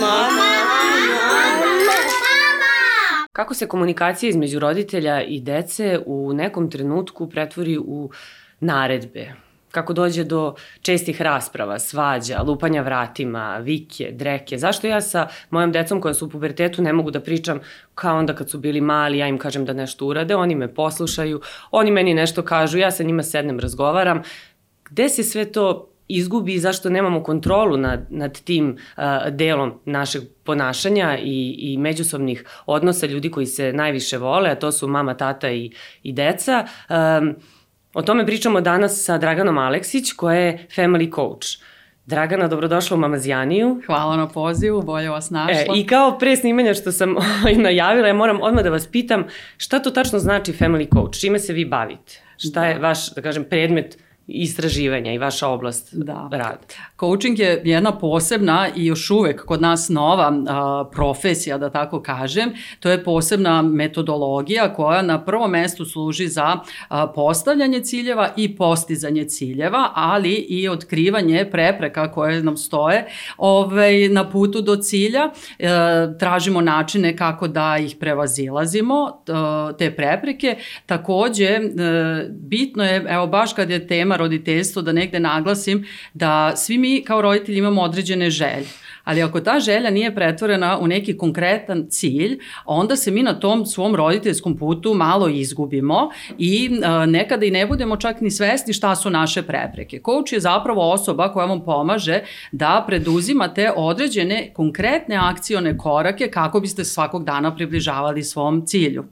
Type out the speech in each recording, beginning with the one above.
Mama. Kako se komunikacija između roditelja i dece u nekom trenutku pretvori u naredbe? Kako dođe do čestih rasprava, svađa, lupanja vratima, vike, dreke? Zašto ja sa mojom decom koja su u pubertetu ne mogu da pričam kao onda kad su bili mali, ja im kažem da nešto urade, oni me poslušaju, oni meni nešto kažu, ja sa njima sednem, razgovaram. Gde se sve to izgubi i zašto nemamo kontrolu nad, nad tim uh, delom našeg ponašanja i, i međusobnih odnosa ljudi koji se najviše vole, a to su mama, tata i, i deca. Um, o tome pričamo danas sa Draganom Aleksić, koja je family coach. Dragana, dobrodošla u Mamazijaniju. Hvala na pozivu, bolje vas našla. E, I kao pre snimanja što sam najavila, ja moram odmah da vas pitam šta to tačno znači family coach, čime se vi bavite? Šta da. je vaš, da kažem, predmet istraživanja i vaša oblast da. rada. Coaching je jedna posebna i još uvek kod nas nova a, profesija, da tako kažem. To je posebna metodologija koja na prvom mestu služi za a, postavljanje ciljeva i postizanje ciljeva, ali i otkrivanje prepreka koje nam stoje ovaj, na putu do cilja. E, tražimo načine kako da ih prevazilazimo, te prepreke. Takođe, e, bitno je, evo baš kad je tema roditeljstvo da negde naglasim da svi mi kao roditelji imamo određene želje. Ali ako ta želja nije pretvorena u neki konkretan cilj, onda se mi na tom svom roditeljskom putu malo izgubimo i a, nekada i ne budemo čak ni svesni šta su naše prepreke. Coach je zapravo osoba koja vam pomaže da preduzimate određene konkretne akcione korake kako biste svakog dana približavali svom cilju.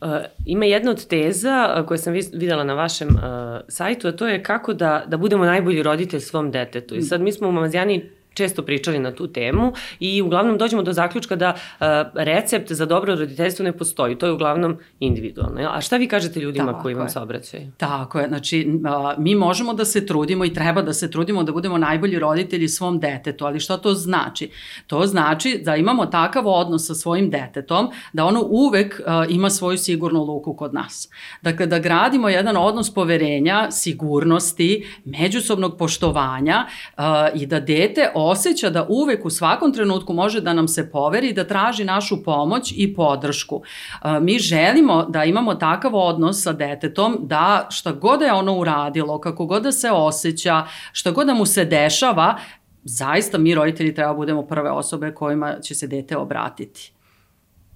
Uh, ima jedna od teza uh, koje sam videla na vašem uh, sajtu, a to je kako da, da budemo najbolji roditelj svom detetu. I sad mi smo u Mamazijani često pričali na tu temu i uglavnom dođemo do zaključka da uh, recept za dobro roditeljstvo ne postoji. To je uglavnom individualno. A šta vi kažete ljudima Tako koji vam se obraćaju? Tako je. Znači, mi možemo da se trudimo i treba da se trudimo da budemo najbolji roditelji svom detetu, ali šta to znači? To znači da imamo takav odnos sa svojim detetom, da ono uvek uh, ima svoju sigurnu luku kod nas. Dakle, da gradimo jedan odnos poverenja, sigurnosti, međusobnog poštovanja uh, i da dete osjeća da uvek u svakom trenutku može da nam se poveri da traži našu pomoć i podršku. E, mi želimo da imamo takav odnos sa detetom da šta god da je ono uradilo, kako god da se osjeća, šta god da mu se dešava, zaista mi roditelji treba da budemo prve osobe kojima će se dete obratiti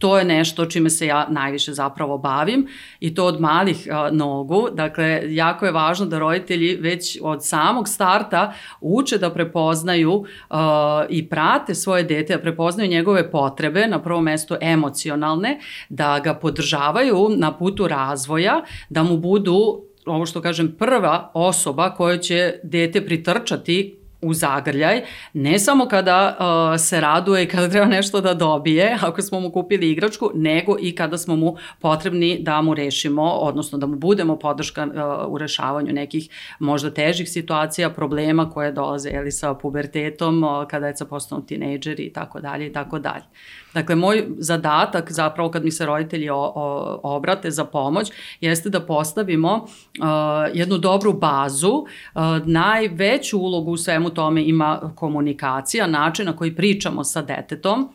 to je nešto čime se ja najviše zapravo bavim i to od malih a, nogu. Dakle, jako je važno da roditelji već od samog starta uče da prepoznaju a, i prate svoje dete, da prepoznaju njegove potrebe, na prvom mestu emocionalne, da ga podržavaju na putu razvoja, da mu budu ovo što kažem, prva osoba koja će dete pritrčati u zagrljaj, ne samo kada uh, se raduje i kada treba nešto da dobije, ako smo mu kupili igračku, nego i kada smo mu potrebni da mu rešimo, odnosno da mu budemo podrška uh, u rešavanju nekih možda težih situacija, problema koje dolaze ili sa pubertetom, uh, kada je postanu tinejdžeri i tako dalje i tako dalje. Dakle, moj zadatak zapravo kad mi se roditelji o, o, obrate za pomoć jeste da postavimo uh, jednu dobru bazu. Uh, najveću ulogu u svemu tome ima komunikacija, način na koji pričamo sa detetom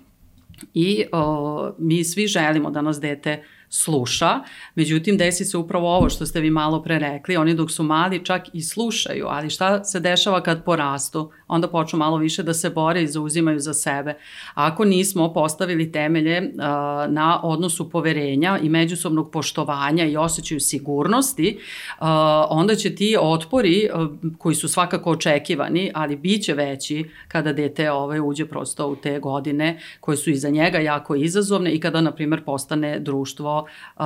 i uh, mi svi želimo da nas dete sluša, međutim desi se upravo ovo što ste vi malo pre rekli, oni dok su mali čak i slušaju, ali šta se dešava kad porastu? Onda počnu malo više da se bore i zauzimaju za sebe. Ako nismo postavili temelje uh, na odnosu poverenja i međusobnog poštovanja i osjećaju sigurnosti, uh, onda će ti otpori uh, koji su svakako očekivani, ali bit će veći kada dete ovaj, uđe prosto u te godine koje su iza njega jako izazovne i kada, na primer, postane društvo uh,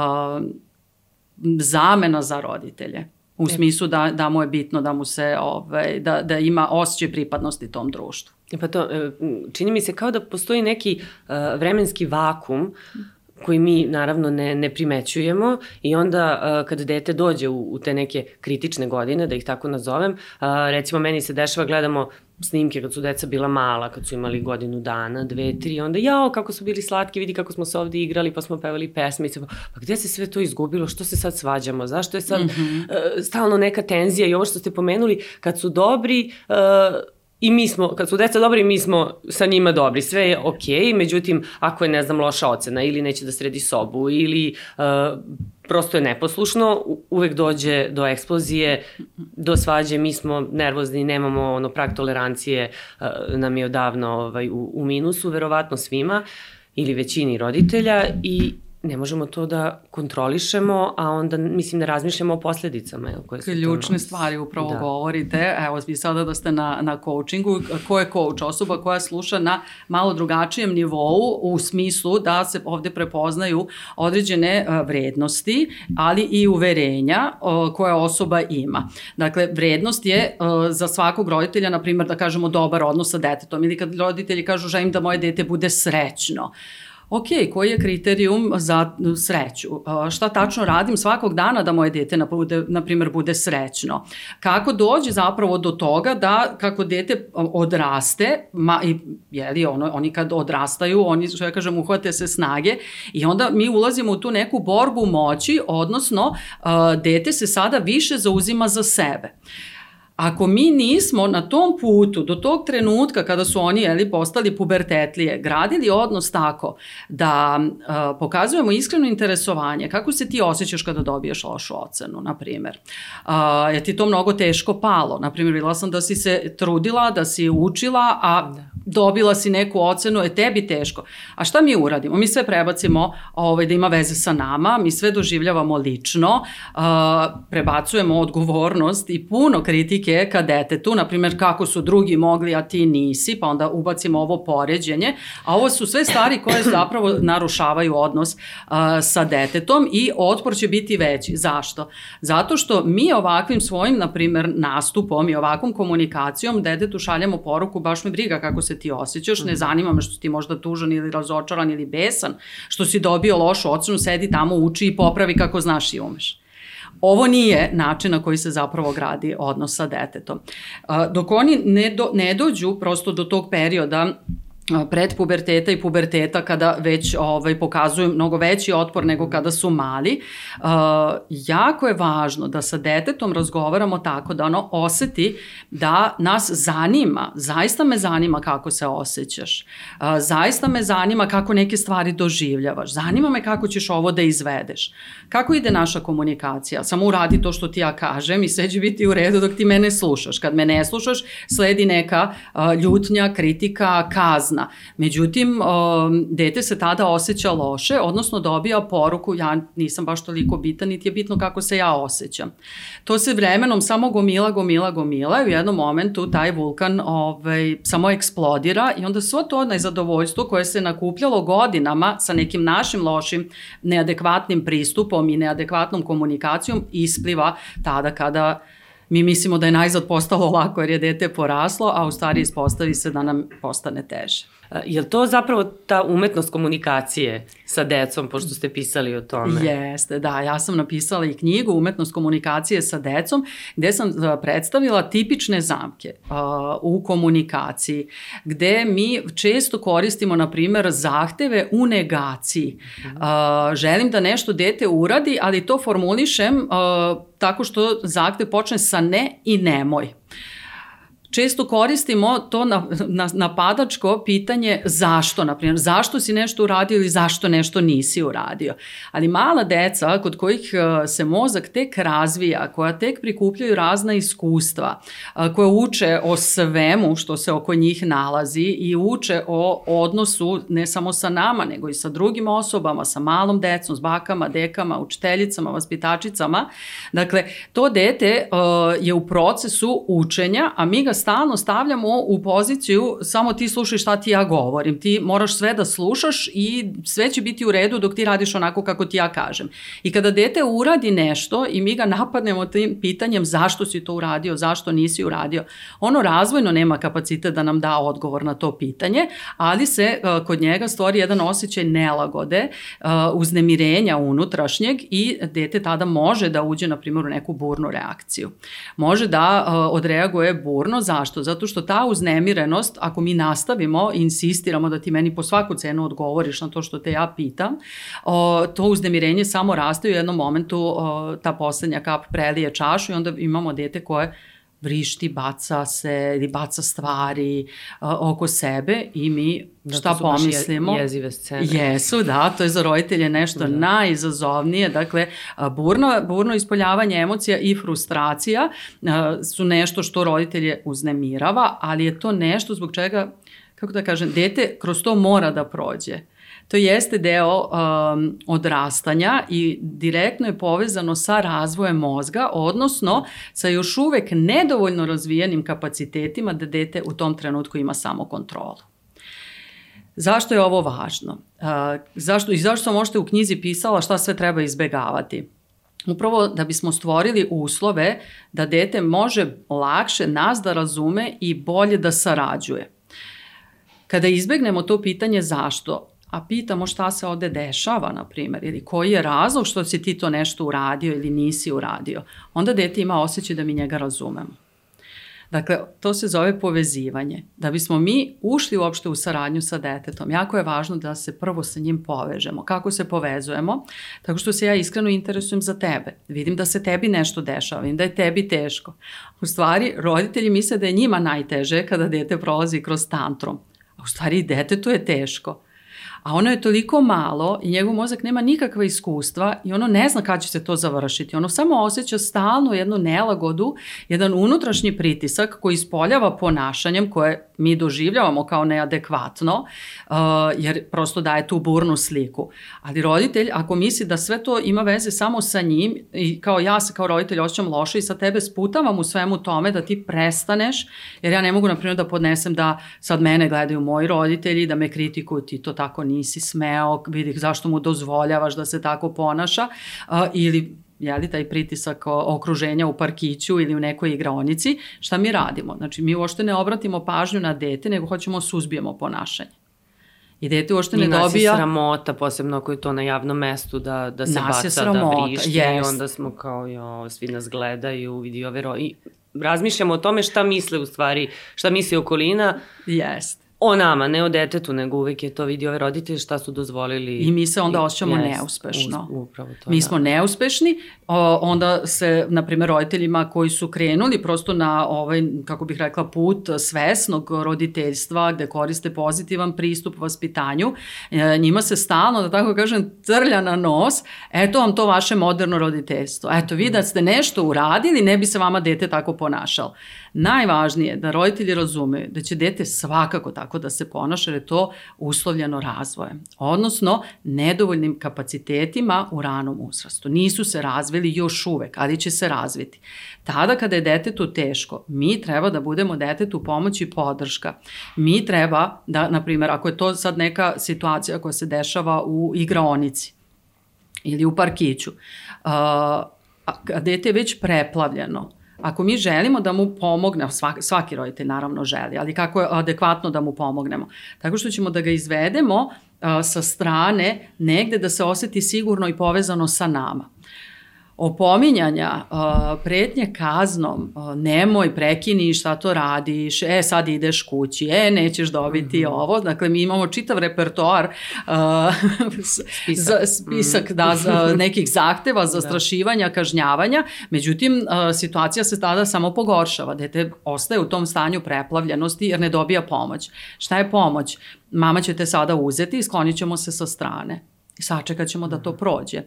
zamena za roditelje. U e. smislu da, da mu je bitno da mu se, ovaj, da, da ima osjećaj pripadnosti tom društvu. E pa to, e, čini mi se kao da postoji neki uh, vremenski vakum koji mi naravno ne, ne primećujemo i onda uh, kad dete dođe u, u te neke kritične godine, da ih tako nazovem, uh, recimo meni se dešava, gledamo snimke kad su deca bila mala, kad su imali godinu dana, dve, tri, onda jao kako su bili slatki, vidi kako smo se ovde igrali, pa smo pevali pesmice, pa gde se sve to izgubilo, što se sad svađamo, zašto je sad mm -hmm. uh, stalno neka tenzija? I ovo što ste pomenuli, kad su dobri, uh, i mi smo, kad su deca dobri, mi smo sa njima dobri, sve je okej, okay, međutim, ako je, ne znam, loša ocena ili neće da sredi sobu ili uh, prosto je neposlušno, uvek dođe do eksplozije, do svađe, mi smo nervozni, nemamo ono prag tolerancije, uh, nam je odavno ovaj, u, u minusu, verovatno svima, ili većini roditelja i ne možemo to da kontrolišemo, a onda mislim da razmišljamo o posledicama. Jel, koje Ključne to... stvari upravo da. govorite. Evo, vi sada da ste na, na coachingu. Ko je coach? Osoba koja sluša na malo drugačijem nivou u smislu da se ovde prepoznaju određene vrednosti, ali i uverenja koja osoba ima. Dakle, vrednost je za svakog roditelja, na primjer, da kažemo dobar odnos sa detetom ili kad roditelji kažu želim da moje dete bude srećno ok, koji je kriterijum za sreću? Šta tačno radim svakog dana da moje dete, na primjer, bude srećno? Kako dođe zapravo do toga da kako dete odraste, ma, i, jeli, ono, oni kad odrastaju, oni, što ja kažem, uhvate se snage i onda mi ulazimo u tu neku borbu moći, odnosno dete se sada više zauzima za sebe. Ako mi nismo na tom putu do tog trenutka kada su oni jeli, postali pubertetlije, gradili odnos tako da uh, pokazujemo iskreno interesovanje, kako se ti osjećaš kada dobiješ lošu ocenu, na primjer. Uh, je ti to mnogo teško palo? Na primjer, bila sam da si se trudila, da si učila, a da. Dobila si neku ocenu, je tebi teško. A šta mi uradimo? Mi sve prebacimo ovaj, da ima veze sa nama, mi sve doživljavamo lično, uh, prebacujemo odgovornost i puno kritike ka detetu, na primjer kako su drugi mogli, a ti nisi, pa onda ubacimo ovo poređenje, a ovo su sve stvari koje zapravo narušavaju odnos uh, sa detetom i otpor će biti veći. Zašto? Zato što mi ovakvim svojim, na primjer, nastupom i ovakvom komunikacijom detetu šaljamo poruku, baš me briga kako se ti osjećaš, ne mhm. zanima me što si ti možda tužan ili razočaran ili besan, što si dobio lošu ocenu, sedi tamo, uči i popravi kako znaš i umeš. Ovo nije način na koji se zapravo gradi odnos sa detetom. Dok oni ne, do, ne dođu prosto do tog perioda pred puberteta i puberteta kada već ovaj, pokazuju mnogo veći otpor nego kada su mali. Uh, jako je važno da sa detetom razgovaramo tako da ono oseti da nas zanima, zaista me zanima kako se osjećaš, uh, zaista me zanima kako neke stvari doživljavaš, zanima me kako ćeš ovo da izvedeš. Kako ide naša komunikacija? Samo uradi to što ti ja kažem i sve će biti u redu dok ti mene slušaš. Kad me ne slušaš, sledi neka uh, ljutnja, kritika, kazna kazna. Međutim, dete se tada osjeća loše, odnosno dobija poruku ja nisam baš toliko bitan, niti je bitno kako se ja osjećam. To se vremenom samo gomila, gomila, gomila i u jednom momentu taj vulkan ovaj, samo eksplodira i onda svo to nezadovoljstvo koje se nakupljalo godinama sa nekim našim lošim, neadekvatnim pristupom i neadekvatnom komunikacijom ispliva tada kada mi mislimo da je najzad postalo lako jer je dete poraslo, a u stvari ispostavi se da nam postane teže. Je li to zapravo ta umetnost komunikacije sa decom, pošto ste pisali o tome? Jeste, da. Ja sam napisala i knjigu Umetnost komunikacije sa decom, gde sam predstavila tipične zamke uh, u komunikaciji, gde mi često koristimo, na primer, zahteve u negaciji. Uh, želim da nešto dete uradi, ali to formulišem uh, tako što zahtev počne sa ne i nemoj. Uh, često koristimo to na, na, napadačko pitanje zašto, na primjer, zašto si nešto uradio ili zašto nešto nisi uradio. Ali mala deca kod kojih e, se mozak tek razvija, koja tek prikupljaju razna iskustva, e, koja uče o svemu što se oko njih nalazi i uče o odnosu ne samo sa nama, nego i sa drugim osobama, sa malom decom, s bakama, dekama, učiteljicama, vaspitačicama. Dakle, to dete uh, je u procesu učenja, a mi ga stalno stavljamo u poziciju samo ti slušaj šta ti ja govorim. Ti moraš sve da slušaš i sve će biti u redu dok ti radiš onako kako ti ja kažem. I kada dete uradi nešto i mi ga napadnemo tim pitanjem zašto si to uradio, zašto nisi uradio, ono razvojno nema kapacitet da nam da odgovor na to pitanje, ali se uh, kod njega stvori jedan osjećaj nelagode, uh, uznemirenja unutrašnjeg i dete tada može da uđe, na primjer, u neku burnu reakciju. Može da uh, odreaguje burno, Zašto? Zato što ta uznemirenost, ako mi nastavimo insistiramo da ti meni po svaku cenu odgovoriš na to što te ja pitam, o, to uznemirenje samo raste u jednom momentu o, ta poslednja kap prelije čašu i onda imamo dete koje vrišti, baca se ili baca stvari uh, oko sebe i mi da, šta pomislimo? Je, jezive scene. Jesu, da, to je za roditelje nešto da. najizazovnije. Dakle, burno, burno ispoljavanje emocija i frustracija uh, su nešto što roditelje uznemirava, ali je to nešto zbog čega, kako da kažem, dete kroz to mora da prođe. To jeste deo um, odrastanja i direktno je povezano sa razvojem mozga, odnosno sa još uvek nedovoljno razvijenim kapacitetima da dete u tom trenutku ima samo kontrolu. Zašto je ovo važno? Uh, zašto, I zašto sam možete u knjizi pisala šta sve treba izbegavati? Upravo da bismo stvorili uslove da dete može lakše nas da razume i bolje da sarađuje. Kada izbegnemo to pitanje zašto, a pitamo šta se ovde dešava, na primjer, ili koji je razlog što si ti to nešto uradio ili nisi uradio, onda dete ima osjećaj da mi njega razumemo. Dakle, to se zove povezivanje. Da bismo mi ušli uopšte u saradnju sa detetom, jako je važno da se prvo sa njim povežemo. Kako se povezujemo? Tako što se ja iskreno interesujem za tebe. Vidim da se tebi nešto dešava, vidim da je tebi teško. U stvari, roditelji misle da je njima najteže kada dete prolazi kroz tantrum. A u stvari, detetu je teško a ono je toliko malo i njegov mozak nema nikakva iskustva i ono ne zna kada će se to završiti. Ono samo osjeća stalno jednu nelagodu, jedan unutrašnji pritisak koji ispoljava ponašanjem koje mi doživljavamo kao neadekvatno, uh, jer prosto daje tu burnu sliku. Ali roditelj, ako misli da sve to ima veze samo sa njim i kao ja se kao roditelj osjećam loše i sa tebe sputavam u svemu tome da ti prestaneš, jer ja ne mogu, na primjer, da podnesem da sad mene gledaju moji roditelji, da me kritikuju, ti to tako nisi smeo, vidi zašto mu dozvoljavaš da se tako ponaša, uh, ili jeli, taj pritisak okruženja u parkiću ili u nekoj igraonici, šta mi radimo? Znači, mi uopšte ne obratimo pažnju na dete, nego hoćemo suzbijemo ponašanje. I dete uopšte ne dobija... Nas je sramota, posebno ako je to na javnom mestu, da, da se nas baca, da sramota, da vrišti yes. i onda smo kao, jo, svi nas gledaju, vidi ove ro... I razmišljamo o tome šta misle u stvari, šta misli okolina. Jest o nama, ne o detetu, nego uvek je to vidio ove roditelji šta su dozvolili. I mi se onda osjećamo jest, neuspešno. Uz, upravo to, mi da. smo neuspešni, o, onda se, na primjer, roditeljima koji su krenuli prosto na ovaj, kako bih rekla, put svesnog roditeljstva gde koriste pozitivan pristup vaspitanju, e, njima se stalno, da tako kažem, trlja na nos, eto vam to vaše moderno roditeljstvo. Eto, vi da ste nešto uradili, ne bi se vama dete tako ponašalo. Najvažnije je da roditelji razumeju da će dete svakako tako da se ponaša, jer je to uslovljeno razvojem, odnosno nedovoljnim kapacitetima u ranom uzrastu. Nisu se razvili još uvek, ali će se razviti. Tada kada je detetu teško, mi treba da budemo detetu pomoć i podrška. Mi treba da, na primjer, ako je to sad neka situacija koja se dešava u igraonici ili u parkiću, a dete je već preplavljeno, Ako mi želimo da mu pomogne, svaki, svaki roditelj naravno želi, ali kako je adekvatno da mu pomognemo? Tako što ćemo da ga izvedemo sa strane negde da se oseti sigurno i povezano sa nama opominjanja, pretnje kaznom, nemoj, prekini šta to radiš, e sad ideš kući, e nećeš dobiti mm -hmm. ovo, dakle mi imamo čitav repertoar spisak, za, spisak mm. da, za nekih zahteva, zastrašivanja, da. kažnjavanja, međutim situacija se tada samo pogoršava, dete ostaje u tom stanju preplavljenosti jer ne dobija pomoć. Šta je pomoć? Mama će te sada uzeti i sklonit ćemo se sa strane i sačekat ćemo da to prođe.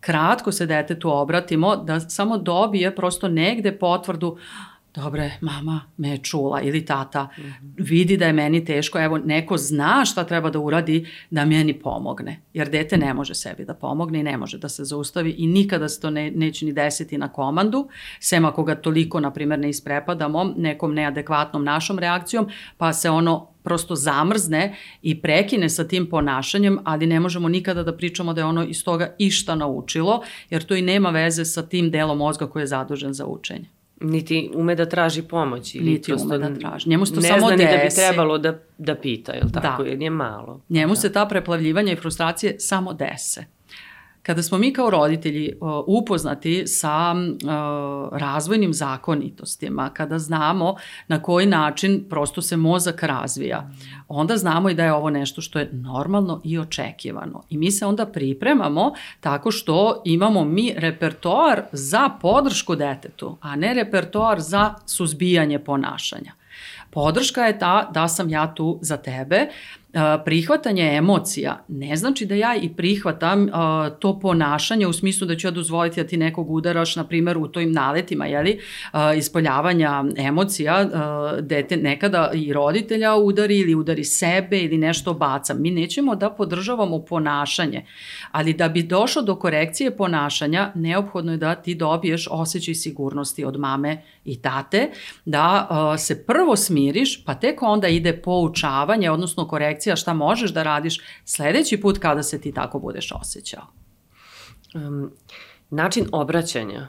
Kratko se detetu obratimo da samo dobije prosto negde potvrdu dobre, mama me je čula ili tata vidi da je meni teško, evo neko zna šta treba da uradi da meni pomogne. Jer dete ne može sebi da pomogne i ne može da se zaustavi i nikada se to ne, neće ni desiti na komandu, sem ako ga toliko, na primjer, ne isprepadamo nekom neadekvatnom našom reakcijom, pa se ono prosto zamrzne i prekine sa tim ponašanjem, ali ne možemo nikada da pričamo da je ono iz toga išta naučilo, jer to i nema veze sa tim delom mozga koji je zadužen za učenje. Niti ume da traži pomoć. Ili Niti ume da traži. Njemu se to ne samo zna desi. ni da bi trebalo da, da pita, je li tako? Da. Jer je malo. Njemu da. se ta preplavljivanja i frustracije samo dese. Kada smo mi kao roditelji upoznati sa razvojnim zakonitostima, kada znamo na koji način prosto se mozak razvija, onda znamo i da je ovo nešto što je normalno i očekivano. I mi se onda pripremamo tako što imamo mi repertoar za podršku detetu, a ne repertoar za suzbijanje ponašanja. Podrška je ta da sam ja tu za tebe, prihvatanje emocija ne znači da ja i prihvatam uh, to ponašanje u smislu da ću ja dozvoliti da ti nekog udaraš, na primjer, u tojim naletima, jeli, uh, ispoljavanja emocija, uh, dete nekada i roditelja udari ili udari sebe ili nešto baca. Mi nećemo da podržavamo ponašanje, ali da bi došlo do korekcije ponašanja, neophodno je da ti dobiješ osjećaj sigurnosti od mame i tate, da uh, se prvo smiriš, pa tek onda ide poučavanje, odnosno korekcija refleksija šta možeš da radiš sledeći put kada se ti tako budeš osjećao? Um, način obraćanja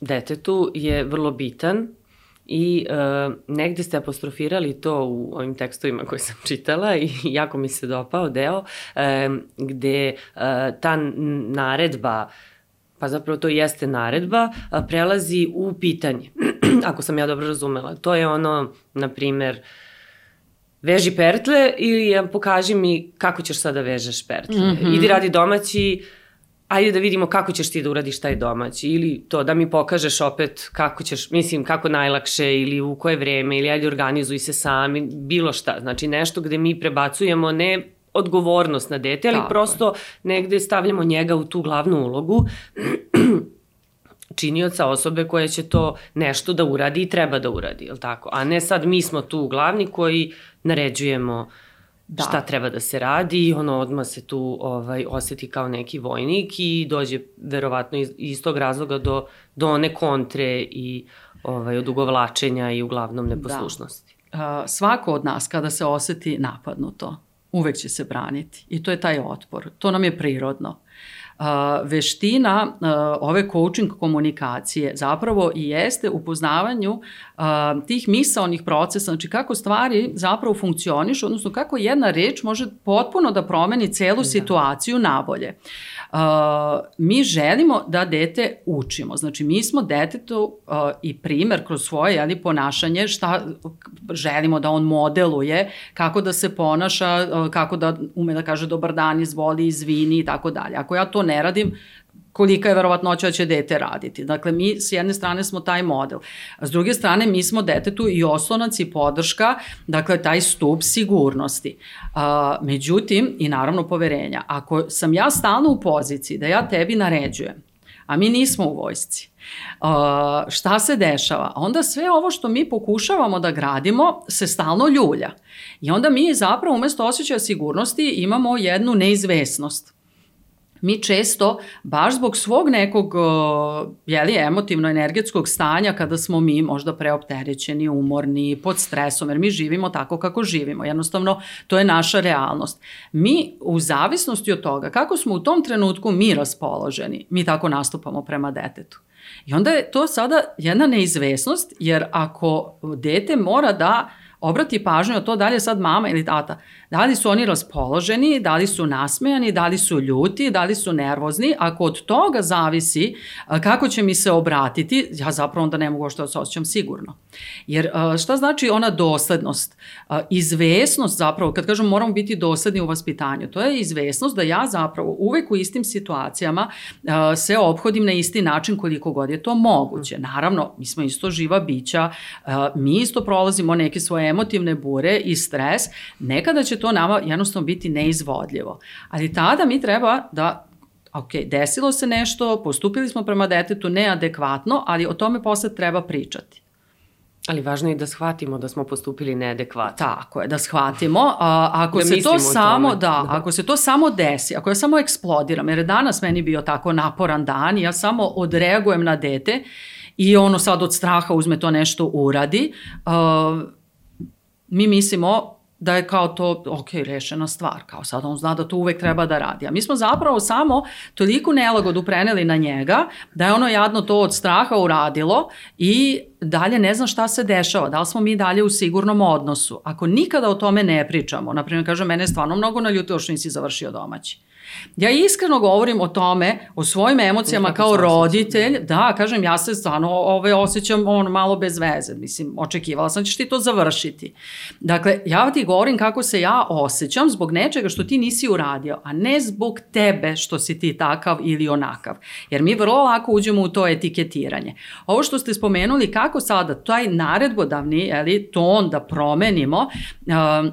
detetu je vrlo bitan i uh, negde ste apostrofirali to u ovim tekstovima koje sam čitala i jako mi se dopao deo um, gde uh, ta naredba pa zapravo to jeste naredba, prelazi u pitanje, ako sam ja dobro razumela. To je ono, na primer, uh, veži pertle ili pokaži mi kako ćeš sada da vežeš pertle. Mm -hmm. Idi radi domaći, ajde da vidimo kako ćeš ti da uradiš taj domaći ili to da mi pokažeš opet kako ćeš, mislim kako najlakše ili u koje vreme ili ajde organizuj se sami, bilo šta. Znači nešto gde mi prebacujemo ne odgovornost na dete, ali Tako. prosto negde stavljamo njega u tu glavnu ulogu činioca osobe koja će to nešto da uradi i treba da uradi, je tako? A ne sad mi smo tu glavni koji naređujemo da. šta treba da se radi i ono odmah se tu ovaj, oseti kao neki vojnik i dođe verovatno iz, iz tog razloga do, do one kontre i ovaj, odugovlačenja i uglavnom da. neposlušnosti. Da. Uh, svako od nas kada se oseti napadnuto, uvek će se braniti i to je taj otpor. To nam je prirodno veština ove coaching komunikacije zapravo i jeste u poznavanju tih misaonih procesa, znači kako stvari zapravo funkcionišu, odnosno kako jedna reč može potpuno da promeni celu da. situaciju nabolje. Uh, mi želimo da dete učimo. Znači, mi smo detetu uh, i primer kroz svoje jeli, ponašanje, šta želimo da on modeluje, kako da se ponaša, uh, kako da ume da kaže dobar dan, izvoli, izvini i tako dalje. Ako ja to ne radim, kolika je verovatnoća da će dete raditi. Dakle, mi s jedne strane smo taj model. A s druge strane, mi smo detetu i oslonac i podrška, dakle, taj stup sigurnosti. A, međutim, i naravno poverenja. Ako sam ja stalno u poziciji da ja tebi naređujem, a mi nismo u vojsci, Uh, šta se dešava? Onda sve ovo što mi pokušavamo da gradimo se stalno ljulja. I onda mi zapravo umesto osjećaja sigurnosti imamo jednu neizvesnost mi često, baš zbog svog nekog jeli, emotivno-energetskog stanja, kada smo mi možda preopterećeni, umorni, pod stresom, jer mi živimo tako kako živimo. Jednostavno, to je naša realnost. Mi, u zavisnosti od toga kako smo u tom trenutku mi raspoloženi, mi tako nastupamo prema detetu. I onda je to sada jedna neizvesnost, jer ako dete mora da obrati pažnju na to da li je sad mama ili tata, Da li su oni raspoloženi, da li su nasmejani, da li su ljuti, da li su nervozni. Ako od toga zavisi kako će mi se obratiti, ja zapravo onda ne mogu što da se osjećam sigurno. Jer šta znači ona doslednost? Izvesnost zapravo, kad kažem moramo biti dosledni u vaspitanju, to je izvesnost da ja zapravo uvek u istim situacijama se obhodim na isti način koliko god je to moguće. Naravno, mi smo isto živa bića, mi isto prolazimo neke svoje emotivne bure i stres. Nekada će to nama jednostavno biti neizvodljivo. Ali tada mi treba da ok, desilo se nešto, postupili smo prema detetu neadekvatno, ali o tome posle treba pričati. Ali važno je da shvatimo da smo postupili neadekvatno. Tako je, da shvatimo. A, ako da se to samo, da, da, ako se to samo desi, ako ja samo eksplodiram, jer je danas meni bio tako naporan dan i ja samo odreagujem na dete i ono sad od straha uzme to nešto uradi, uh, mi mislimo da je kao to, ok, rešena stvar, kao sad on zna da to uvek treba da radi. A mi smo zapravo samo toliko nelagodu preneli na njega, da je ono jadno to od straha uradilo i dalje ne znam šta se dešava, da li smo mi dalje u sigurnom odnosu. Ako nikada o tome ne pričamo, na primjer, kaže, mene je stvarno mnogo naljutilo što nisi završio domaći. Ja iskreno govorim o tome, o svojim emocijama kao roditelj, da, kažem, ja se stvarno ove, osjećam on, malo bez veze, mislim, očekivala sam da ćeš ti to završiti. Dakle, ja ti govorim kako se ja osjećam zbog nečega što ti nisi uradio, a ne zbog tebe što si ti takav ili onakav. Jer mi vrlo lako uđemo u to etiketiranje. Ovo što ste spomenuli, kako sada taj naredbodavni eli, ton da promenimo, um,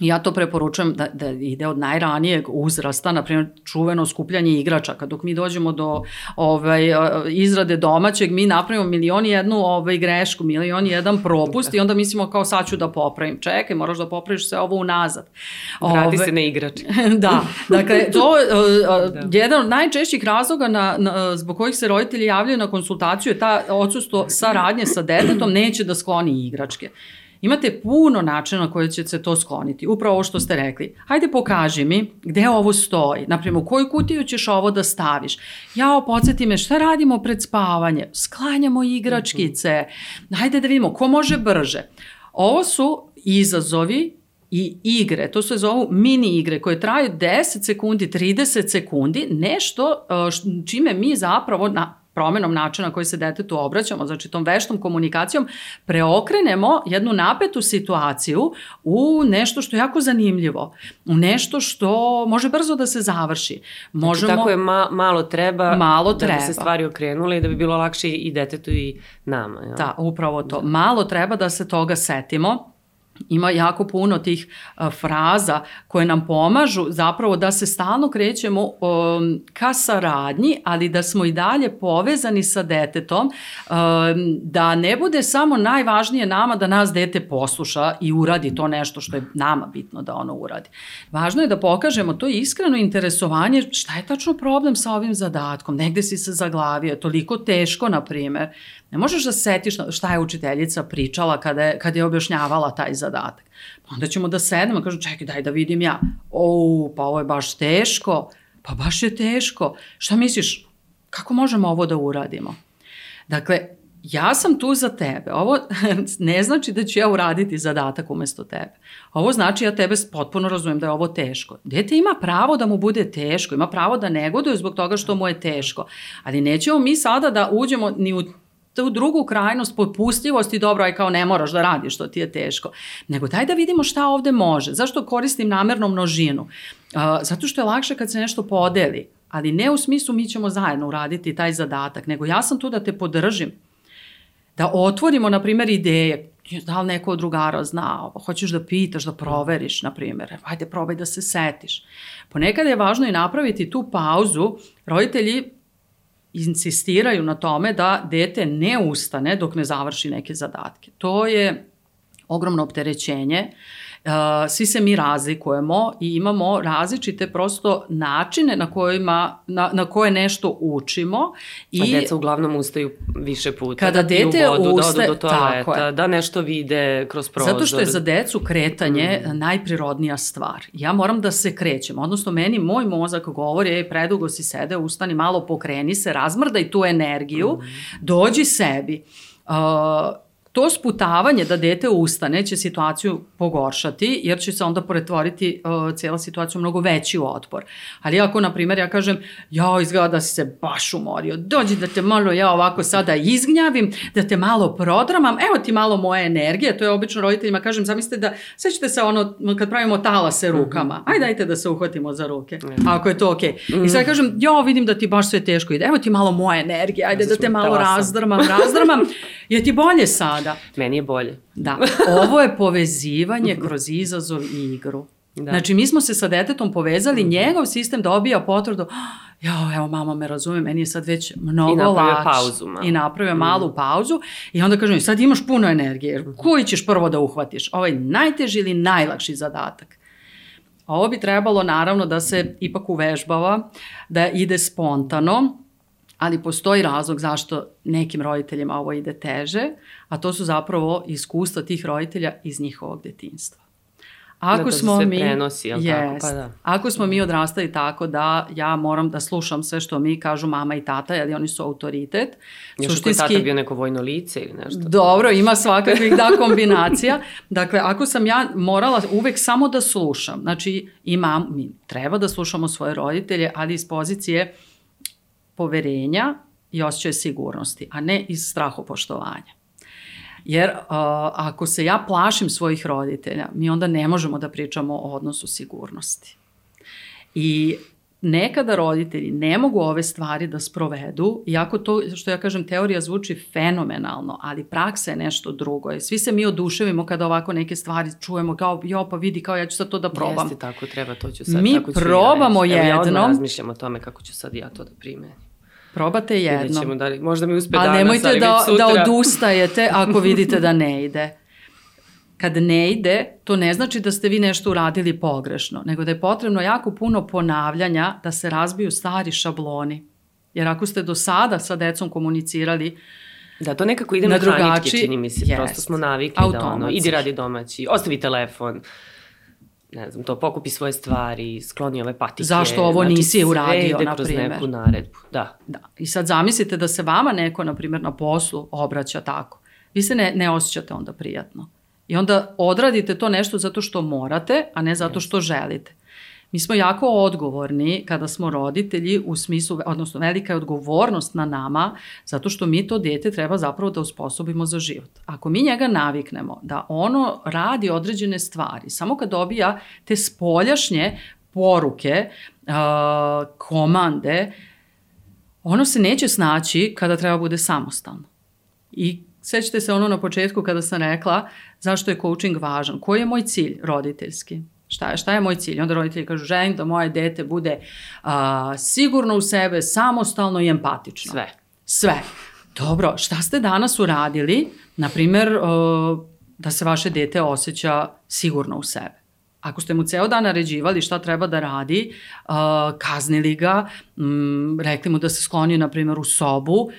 Ja to preporučujem da, da ide od najranijeg uzrasta, na primjer čuveno skupljanje igračaka. Dok mi dođemo do ovaj, izrade domaćeg, mi napravimo milion i jednu ovaj, grešku, milion i jedan propust i onda mislimo kao sad ću da popravim. Čekaj, moraš da popraviš sve ovo unazad. Vrati Ove, se na igrač. da, dakle, to da. jedan od najčešćih razloga na, na, zbog kojih se roditelji javljaju na konsultaciju je ta odsustvo saradnje sa detetom neće da skloni igračke. Imate puno načina na koje će se to skloniti. Upravo ovo što ste rekli. Hajde pokaži mi gde ovo stoji. Naprimjer, u koju kutiju ćeš ovo da staviš. Jao, podsjeti me šta radimo pred spavanje. Sklanjamo igračkice. Hajde da vidimo ko može brže. Ovo su izazovi i igre, to se zovu mini igre koje traju 10 sekundi, 30 sekundi, nešto e, čime mi zapravo na promenom načina koji se detetu obraćamo, znači tom veštom komunikacijom, preokrenemo jednu napetu situaciju u nešto što je jako zanimljivo, u nešto što može brzo da se završi. Znači, Možemo, znači, tako je ma, malo treba, malo treba da bi se stvari okrenule i da bi bilo lakše i detetu i nama. Ja? Da, upravo to. Da. Malo treba da se toga setimo ima jako puno tih a, fraza koje nam pomažu zapravo da se stalno krećemo um, ka saradnji, ali da smo i dalje povezani sa detetom, um, da ne bude samo najvažnije nama da nas dete posluša i uradi to nešto što je nama bitno da ono uradi. Važno je da pokažemo to iskreno interesovanje šta je tačno problem sa ovim zadatkom, negde si se zaglavio, toliko teško, na primer, Ne možeš da se setiš šta je učiteljica pričala kada je, kada je objašnjavala taj zadatak. Pa onda ćemo da sedemo i kažu čekaj daj da vidim ja. O, pa ovo je baš teško. Pa baš je teško. Šta misliš, kako možemo ovo da uradimo? Dakle, ja sam tu za tebe. Ovo ne znači da ću ja uraditi zadatak umesto tebe. Ovo znači ja tebe potpuno razumem da je ovo teško. Dete ima pravo da mu bude teško, ima pravo da negoduje zbog toga što mu je teško. Ali nećemo mi sada da uđemo ni u tu drugu krajnost popustljivosti, dobro, aj kao ne moraš da radiš, što ti je teško. Nego daj da vidimo šta ovde može. Zašto koristim namerno množinu? Uh, zato što je lakše kad se nešto podeli. Ali ne u smislu mi ćemo zajedno uraditi taj zadatak, nego ja sam tu da te podržim. Da otvorimo, na primjer, ideje. Da li neko od drugara zna, hoćeš da pitaš, da proveriš, na primjer. Hajde, probaj da se setiš. Ponekad je važno i napraviti tu pauzu. Roditelji insistiraju na tome da dete ne ustane dok ne završi neke zadatke. To je ogromno opterećenje Uh, svi se mi razlikujemo i imamo različite prosto načine na kojima na, na koje nešto učimo i A deca uglavnom ustaju više puta kada dete vodu, ustaje da do toaleta, da nešto vide kroz prozor zato što je za decu kretanje mm. najprirodnija stvar ja moram da se krećem odnosno meni moj mozak govori ej predugo si sede ustani malo pokreni se razmrdaj tu energiju mm. dođi sebi uh, To sputavanje da dete ustane će situaciju pogoršati, jer će se onda pretvoriti uh, cijela situacija u mnogo veći otpor. Ali ako, na primjer, ja kažem, ja izgleda da si se baš umorio, dođi da te malo ja ovako sada izgnjavim, da te malo prodramam, evo ti malo moje energije, to je obično roditeljima, kažem, zamislite da, sećate se ono, kad pravimo talase mhm. rukama, aj dajte da se uhvatimo za ruke, ako je to okej. Okay. I sad kažem, ja vidim da ti baš sve teško ide, evo ti malo moje energije, ajde da te malo razdrmam, razdrmam, je ti bolje sad? Sada. Meni je bolje. Da. Ovo je povezivanje kroz izazov i igru. Da. Znači, mi smo se sa detetom povezali, mm -hmm. njegov sistem dobija potvrdu, jo, evo, mama me razume, meni je sad već mnogo lakše. I napravio lakš. pauzu. Malo. I napravio mm. malu pauzu i onda kažem, sad imaš puno energije, mhm. koji ćeš prvo da uhvatiš? Ovaj najteži ili najlakši zadatak? Ovo bi trebalo naravno da se ipak uvežbava, da ide spontano, ali postoji razlog zašto nekim roditeljima ovo ide teže, a to su zapravo iskustva tih roditelja iz njihovog detinstva. Ako da smo se mi, prenosi, jel tako? Pa da. Ako smo mi odrastali tako da ja moram da slušam sve što mi kažu mama i tata, jer oni su autoritet. Još Suštinski, ako je tata bio neko vojno lice ili nešto. Dobro, ima svakakvih da kombinacija. Dakle, ako sam ja morala uvek samo da slušam, znači imam, mi treba da slušamo svoje roditelje, ali iz pozicije poverenja i osjećaja sigurnosti, a ne iz strahopoštovanja. Jer uh, ako se ja plašim svojih roditelja, mi onda ne možemo da pričamo o odnosu sigurnosti. I nekada roditelji ne mogu ove stvari da sprovedu, iako to, što ja kažem, teorija zvuči fenomenalno, ali praksa je nešto drugo. I svi se mi oduševimo kada ovako neke stvari čujemo, kao, jo, pa vidi, kao ja ću sad to da probam. Jeste, tako treba, to ću sad, mi tako ću probamo ja jednom. Ja razmišljam o tome kako ću sad ja to da primenim. Probate jednom. Vidjet da li, možda mi uspe danas, nemojte ali da, sutra. da odustajete ako vidite da ne ide. Kad ne ide, to ne znači da ste vi nešto uradili pogrešno, nego da je potrebno jako puno ponavljanja da se razbiju stari šabloni. Jer ako ste do sada sa decom komunicirali Da, to nekako ide na drugačiji, čini mi se. jest. Prosto smo navikli da ono, idi radi domaći, ostavi telefon, ne znam, to pokupi svoje stvari, skloni ove patike. Zašto ovo znači, nisi uradio, sve ide na kroz neku naredbu, da. Da. I sad zamislite da se vama neko, na primjer, na poslu obraća tako. Vi se ne, ne osjećate onda prijatno. I onda odradite to nešto zato što morate, a ne zato što želite. Mi smo jako odgovorni kada smo roditelji u smislu, odnosno velika je odgovornost na nama, zato što mi to dete treba zapravo da usposobimo za život. Ako mi njega naviknemo da ono radi određene stvari, samo kad dobija te spoljašnje poruke, komande, ono se neće snaći kada treba bude samostalno. I sećate se ono na početku kada sam rekla zašto je coaching važan. Koji je moj cilj roditeljski? Šta šta je moj cilj? Onda roditelji kažu želim da moje dete bude a, sigurno u sebe, samostalno i empatično. Sve. Sve. Dobro, šta ste danas uradili? Naprimer, uh, da se vaše dete osjeća sigurno u sebe. Ako ste mu ceo dan naređivali šta treba da radi, uh, kaznili ga, mm, rekli mu da se skloni, na primjer, u sobu,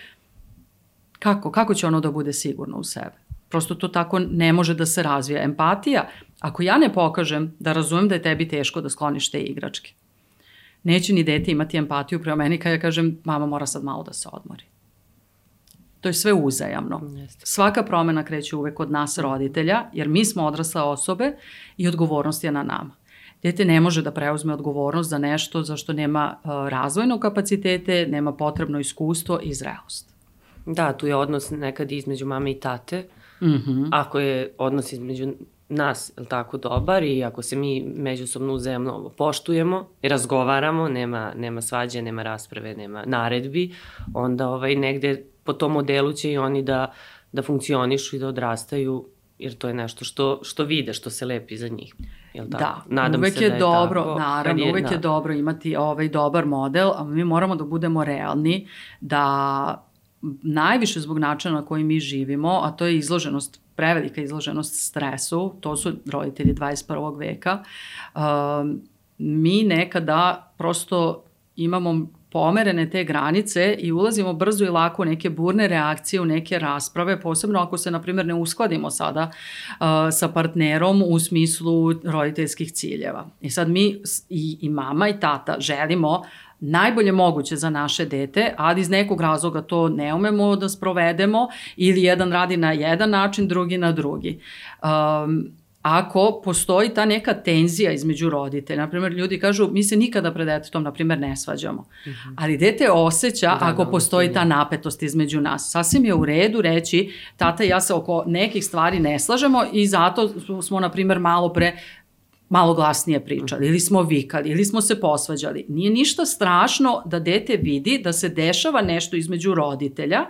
kako, kako će ono da bude sigurno u sebe? Prosto to tako ne može da se razvija. Empatija, ako ja ne pokažem da razumem da je tebi teško da skloniš te igračke, neće ni dete imati empatiju prema meni kada ja kažem mama mora sad malo da se odmori. To je sve uzajamno. Jeste. Svaka promena kreće uvek od nas roditelja, jer mi smo odrasle osobe i odgovornost je na nama. Dete ne može da preuzme odgovornost za nešto za što nema uh, razvojno kapacitete, nema potrebno iskustvo i zrelost. Da, tu je odnos nekad između mame i tate. Mm -hmm. Ako je odnos između nas je tako dobar i ako se mi međusobno uzajemno poštujemo i razgovaramo, nema, nema svađe, nema rasprave, nema naredbi, onda ovaj, negde po tom modelu će i oni da, da funkcionišu i da odrastaju jer to je nešto što, što vide, što se lepi za njih. Jel tako? Da, Nadam uvek se je da je dobro, tako, naravno, kad uvek da. je dobro imati ovaj dobar model, a mi moramo da budemo realni, da najviše zbog načina na koji mi živimo, a to je izloženost, prevelika izloženost stresu, to su roditelji 21. veka, um, mi nekada prosto imamo pomerene te granice i ulazimo brzo i lako u neke burne reakcije, u neke rasprave, posebno ako se, na primjer, ne uskladimo sada uh, sa partnerom u smislu roditeljskih ciljeva. I sad mi i, i mama i tata želimo najbolje moguće za naše dete, ali iz nekog razloga to ne umemo da sprovedemo ili jedan radi na jedan način, drugi na drugi. Um, ako postoji ta neka tenzija između roditelja, na primjer ljudi kažu mi se nikada pred detetom, na primjer, ne svađamo, mm -hmm. ali dete osjeća da, ako da, postoji ta napetost između nas. Sasvim je u redu reći tata i ja se oko nekih stvari ne slažemo i zato smo, na primjer, malo pre malo glasnije pričali ili smo vikali ili smo se posvađali. Nije ništa strašno da dete vidi da se dešava nešto između roditelja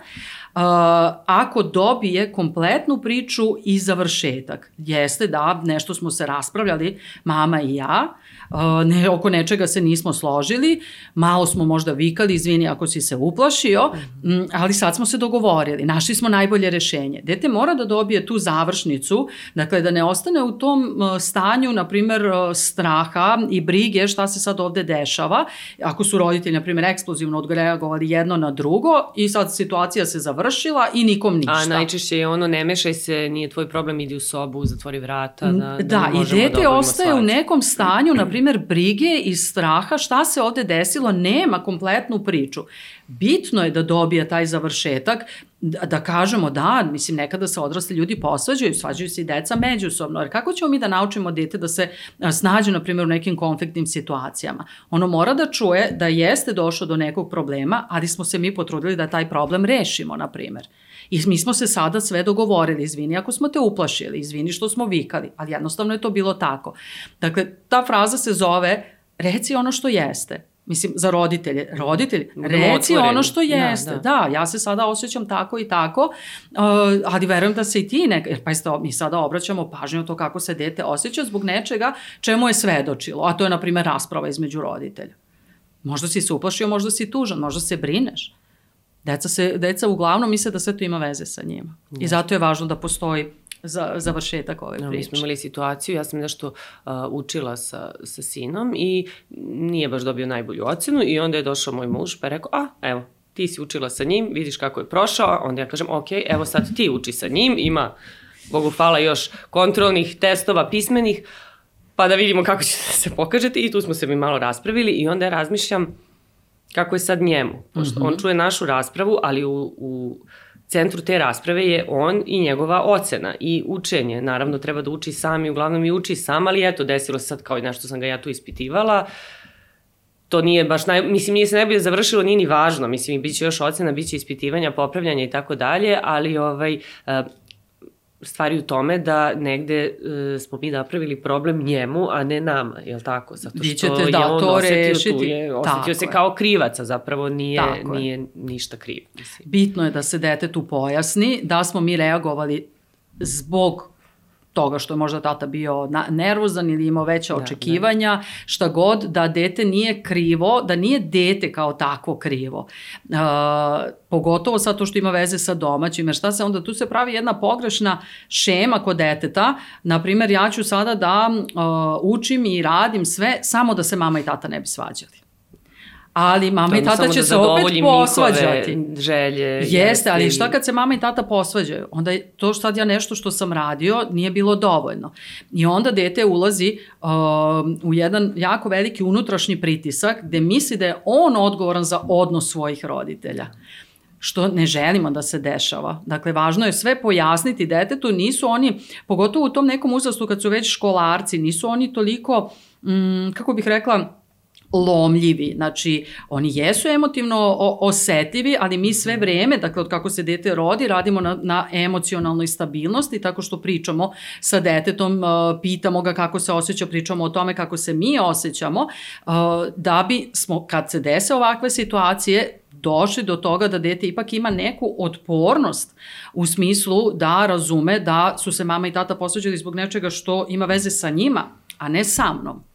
ako dobije kompletnu priču i završetak. Jeste da nešto smo se raspravljali, mama i ja, uh, ne, oko nečega se nismo složili, malo smo možda vikali, izvini ako si se uplašio, mm, ali sad smo se dogovorili, našli smo najbolje rešenje. Dete mora da dobije tu završnicu, dakle da ne ostane u tom uh, stanju, na primer, straha i brige šta se sad ovde dešava, ako su roditelji, na primjer, eksplozivno odreagovali jedno na drugo i sad situacija se završila, završila i nikom ništa. A najčešće je ono, ne mešaj se, nije tvoj problem, idi u sobu, zatvori vrata. Da, da, da i dete ostaje u obavimo nekom stanju, na primjer, brige i straha šta se ovde desilo, nema kompletnu priču. Bitno je da dobije taj završetak, da, da kažemo da, mislim, nekada se odrasli ljudi posvađaju, svađaju se i deca međusobno, jer kako ćemo mi da naučimo dete da se snađe, na primjer, u nekim konfliktnim situacijama? Ono mora da čuje da jeste došlo do nekog problema, ali smo se mi potrudili da taj problem rešimo, na primjer. I mi smo se sada sve dogovorili, izvini ako smo te uplašili, izvini što smo vikali, ali jednostavno je to bilo tako. Dakle, ta fraza se zove reci ono što jeste. Mislim, za roditelje. Roditelji, reci ono što Da, jeste. Da, da. da. ja se sada osjećam tako i tako, uh, ali verujem da se i ti neka, jer pa isto, mi sada obraćamo pažnju na to kako se dete osjeća zbog nečega čemu je svedočilo, a to je, na primjer, rasprava između roditelja. Možda si se uplašio, možda si tužan, možda se brineš. Deca, se, deca uglavnom misle da sve to ima veze sa njima. I zato je važno da postoji za, završetak ove Ja, priče. mi smo imali situaciju, ja sam nešto uh, učila sa, sa sinom i nije baš dobio najbolju ocenu i onda je došao moj muž pa je rekao, a evo, ti si učila sa njim, vidiš kako je prošao, onda ja kažem, ok, evo sad ti uči sa njim, ima, Bogu hvala, još kontrolnih testova pismenih, pa da vidimo kako će da se pokažete i tu smo se mi malo raspravili i onda ja razmišljam kako je sad njemu, pošto mm -hmm. on čuje našu raspravu, ali u, u centru te rasprave je on i njegova ocena i učenje. Naravno, treba da uči sam i uglavnom i uči sam, ali eto, desilo se sad kao i nešto sam ga ja tu ispitivala. To nije baš, naj, mislim, nije se najbolje završilo, nije ni važno, mislim, bit će još ocena, bit će ispitivanja, popravljanja i tako dalje, ali ovaj, stvari u tome da negde uh, smo mi napravili problem njemu, a ne nama, je li tako? Zato što ćete, je da, on to osetio, rešiti. tu je, Tako osetio se je. kao krivac, a zapravo nije, Tako je. nije ništa kriv. Mislim. Bitno je da se detetu pojasni da smo mi reagovali zbog toga što je možda tata bio na, nervozan ili imao veća Da, očekivanja, da. šta god, da dete nije krivo, da nije dete kao takvo krivo. Uh, pogotovo sad to što ima veze sa domaćim, jer šta se onda, tu se pravi jedna pogrešna šema kod deteta, na primjer ja ću sada da uh, učim i radim sve samo da se mama i tata ne bi svađali. Ali mama i tata će da se opet posvađati. želje. Jeste, ali šta kad se mama i tata posvađaju? Onda je to što sad ja nešto što sam radio nije bilo dovoljno. I onda dete ulazi uh, u jedan jako veliki unutrašnji pritisak gde misli da je on odgovoran za odnos svojih roditelja što ne želimo da se dešava. Dakle, važno je sve pojasniti detetu, nisu oni, pogotovo u tom nekom uzrastu kad su već školarci, nisu oni toliko, mm, kako bih rekla, lomljivi, znači oni jesu emotivno osetljivi, ali mi sve vreme, dakle od kako se dete rodi, radimo na, na emocionalnoj stabilnosti, tako što pričamo sa detetom, pitamo ga kako se osjeća, pričamo o tome kako se mi osjećamo, da bi smo, kad se dese ovakve situacije, došli do toga da dete ipak ima neku otpornost u smislu da razume da su se mama i tata posveđali zbog nečega što ima veze sa njima, a ne sa mnom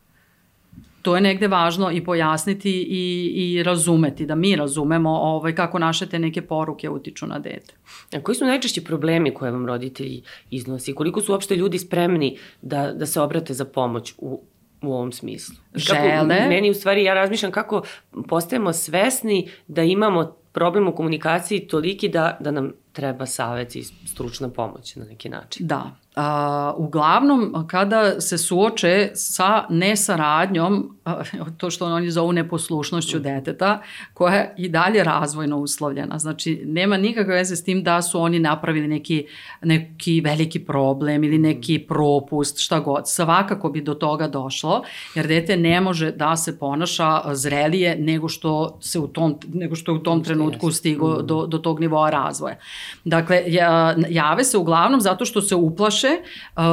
to je negde važno i pojasniti i, i razumeti, da mi razumemo ovaj, kako naše te neke poruke utiču na dete. A koji su najčešći problemi koje vam roditelji iznosi? Koliko su uopšte ljudi spremni da, da se obrate za pomoć u, u ovom smislu? Kako, Žele. meni u stvari, ja razmišljam kako postajemo svesni da imamo problem u komunikaciji toliki da, da nam treba savet i stručna pomoć na neki način. Da. A, uglavnom, kada se suoče sa nesaradnjom, a, to što oni zovu neposlušnošću deteta, koja je i dalje razvojno uslovljena. Znači, nema nikakve veze s tim da su oni napravili neki, neki veliki problem ili neki propust, šta god. Svakako bi do toga došlo, jer dete ne može da se ponaša zrelije nego što se u tom, nego što je u tom trenutku stigo do, do tog nivoa razvoja. Dakle, ja- jave se uglavnom zato što se uplaše uh,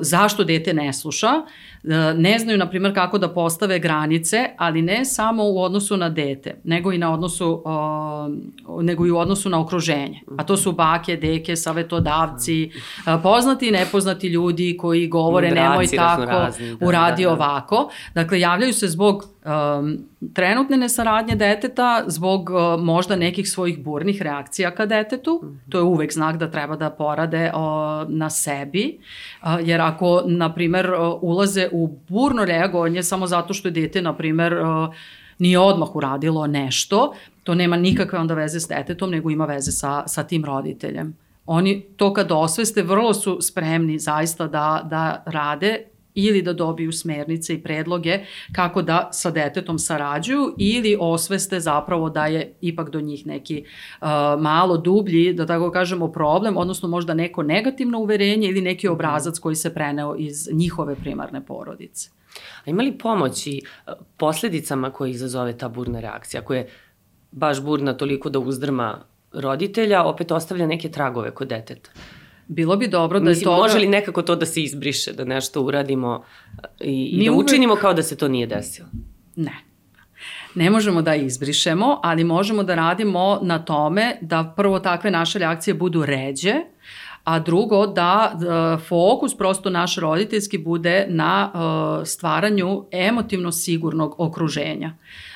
zašto dete ne sluša, uh, ne znaju, na primjer, kako da postave granice, ali ne samo u odnosu na dete, nego i na odnosu, uh, nego i u odnosu na okruženje. A to su bake, deke, savetodavci, uh, poznati i nepoznati ljudi koji govore Mudraci nemoj tako, da, uradi da, da. ovako. Dakle, javljaju se zbog um, trenutne nesaradnje deteta, zbog uh, možda nekih svojih burnih reakcija ka detetu. Mhm. To je uvek znak da treba da porade uh, na sebi, uh, jer ako, na primer, uh, ulaze u burno reagovanje samo zato što je dete, na primer, uh, nije odmah uradilo nešto, to nema nikakve onda veze s detetom, nego ima veze sa, sa tim roditeljem. Oni to kad osveste vrlo su spremni zaista da, da rade ili da dobiju smernice i predloge kako da sa detetom sarađuju ili osveste zapravo da je ipak do njih neki uh, malo dublji, da tako kažemo, problem, odnosno možda neko negativno uverenje ili neki obrazac koji se preneo iz njihove primarne porodice. A ima li pomoći uh, posledicama koje izazove ta burna reakcija, koja je baš burna toliko da uzdrma roditelja, opet ostavlja neke tragove kod deteta? Bilo bi dobro da Mislim, je to... Može li nekako to da se izbriše, da nešto uradimo i, i da uvek... učinimo kao da se to nije desilo? Ne. Ne možemo da izbrišemo, ali možemo da radimo na tome da prvo takve naše reakcije budu ređe, a drugo da, da fokus prosto naš roditeljski bude na uh, stvaranju emotivno sigurnog okruženja.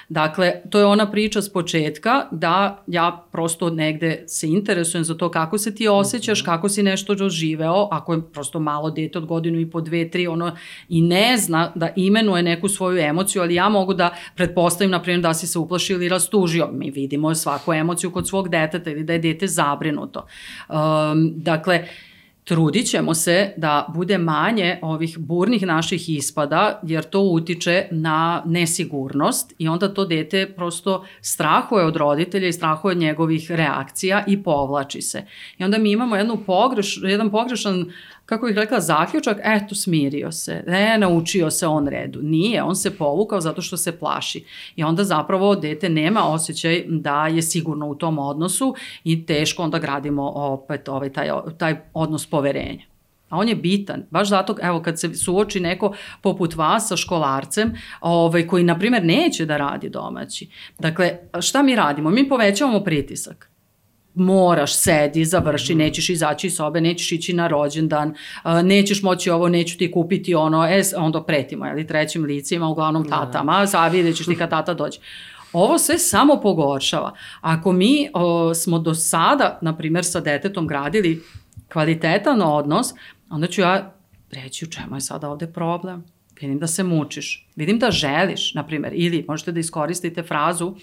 Dakle, to je ona priča s početka da ja prosto negde se interesujem za to kako se ti osjećaš, mhm. kako si nešto doživeo, ako je prosto malo dete od godinu i po dve, tri, ono i ne zna da imenuje neku svoju emociju, ali ja mogu da pretpostavim, na primjer, da si se uplašio ili rastužio. Mi vidimo svaku emociju kod svog deteta ili da je dete zabrinuto. Um, dakle, Trudit ćemo se da bude manje ovih burnih naših ispada, jer to utiče na nesigurnost i onda to dete prosto strahuje od roditelja i strahuje od njegovih reakcija i povlači se. I onda mi imamo jednu pogreš, jedan pogrešan kako bih rekla, zaključak, eto, smirio se, ne, naučio se on redu. Nije, on se povukao zato što se plaši. I onda zapravo dete nema osjećaj da je sigurno u tom odnosu i teško onda gradimo opet ovaj, taj, taj odnos poverenja. A on je bitan, baš zato, evo, kad se suoči neko poput vas sa školarcem, ovaj, koji, na primjer, neće da radi domaći. Dakle, šta mi radimo? Mi povećavamo pritisak moraš, sedi, završi, mhm. nećeš izaći iz sobe, nećeš ići na rođendan, nećeš moći ovo, neću ti kupiti ono, e, onda pretimo, jeli, trećim licima, uglavnom da. tatama, sad vidjet ćeš ti kad tata dođe. Ovo sve samo pogoršava. Ako mi o, smo do sada, na primjer, sa detetom gradili kvalitetan odnos, onda ću ja reći u čemu je sada ovde problem. Vidim da se mučiš, vidim da želiš, na primjer, ili možete da iskoristite frazu uh,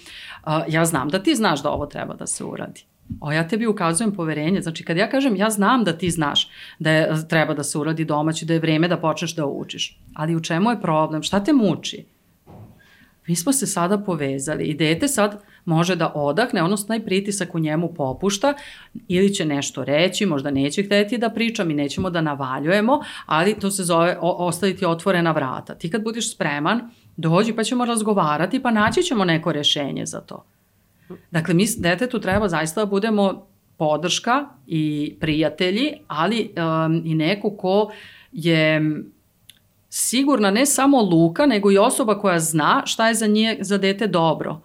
ja znam da ti znaš da ovo treba da se uradi. O, ja tebi ukazujem poverenje. Znači, kad ja kažem, ja znam da ti znaš da je, treba da se uradi domaći, da je vreme da počneš da učiš. Ali u čemu je problem? Šta te muči? Mi smo se sada povezali i dete sad može da odahne, odnosno taj pritisak u njemu popušta ili će nešto reći, možda neće hteti da priča, mi nećemo da navaljujemo, ali to se zove o, ostaviti otvorena vrata. Ti kad budiš spreman, dođi pa ćemo razgovarati, pa naći ćemo neko rešenje za to. Dakle, mi detetu treba zaista da budemo podrška i prijatelji, ali um, i neko ko je sigurna ne samo luka, nego i osoba koja zna šta je za nje, za dete dobro.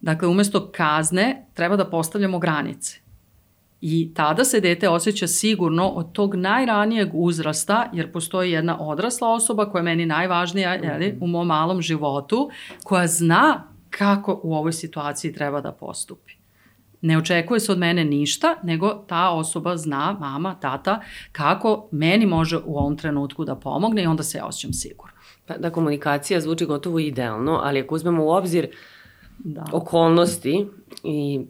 Dakle, umesto kazne treba da postavljamo granice. I tada se dete osjeća sigurno od tog najranijeg uzrasta, jer postoji jedna odrasla osoba koja je meni najvažnija jeli, u mom malom životu, koja zna kako u ovoj situaciji treba da postupi. Ne očekuje se od mene ništa, nego ta osoba zna, mama, tata, kako meni može u ovom trenutku da pomogne i onda se ja osjećam sigurno. Pa da komunikacija zvuči gotovo idealno, ali ako uzmemo u obzir da. okolnosti i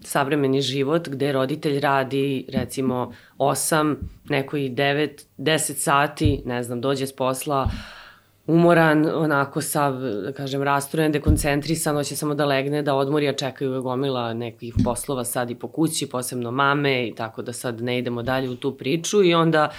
savremeni život gde roditelj radi recimo 8, neko i 9, 10 sati, ne znam, dođe s posla, uh, umoran, onako sav, da kažem, rastrojen, dekoncentrisan, hoće samo da legne, da odmori, a čekaju ga gomila nekih poslova sad i po kući, posebno mame i tako da sad ne idemo dalje u tu priču i onda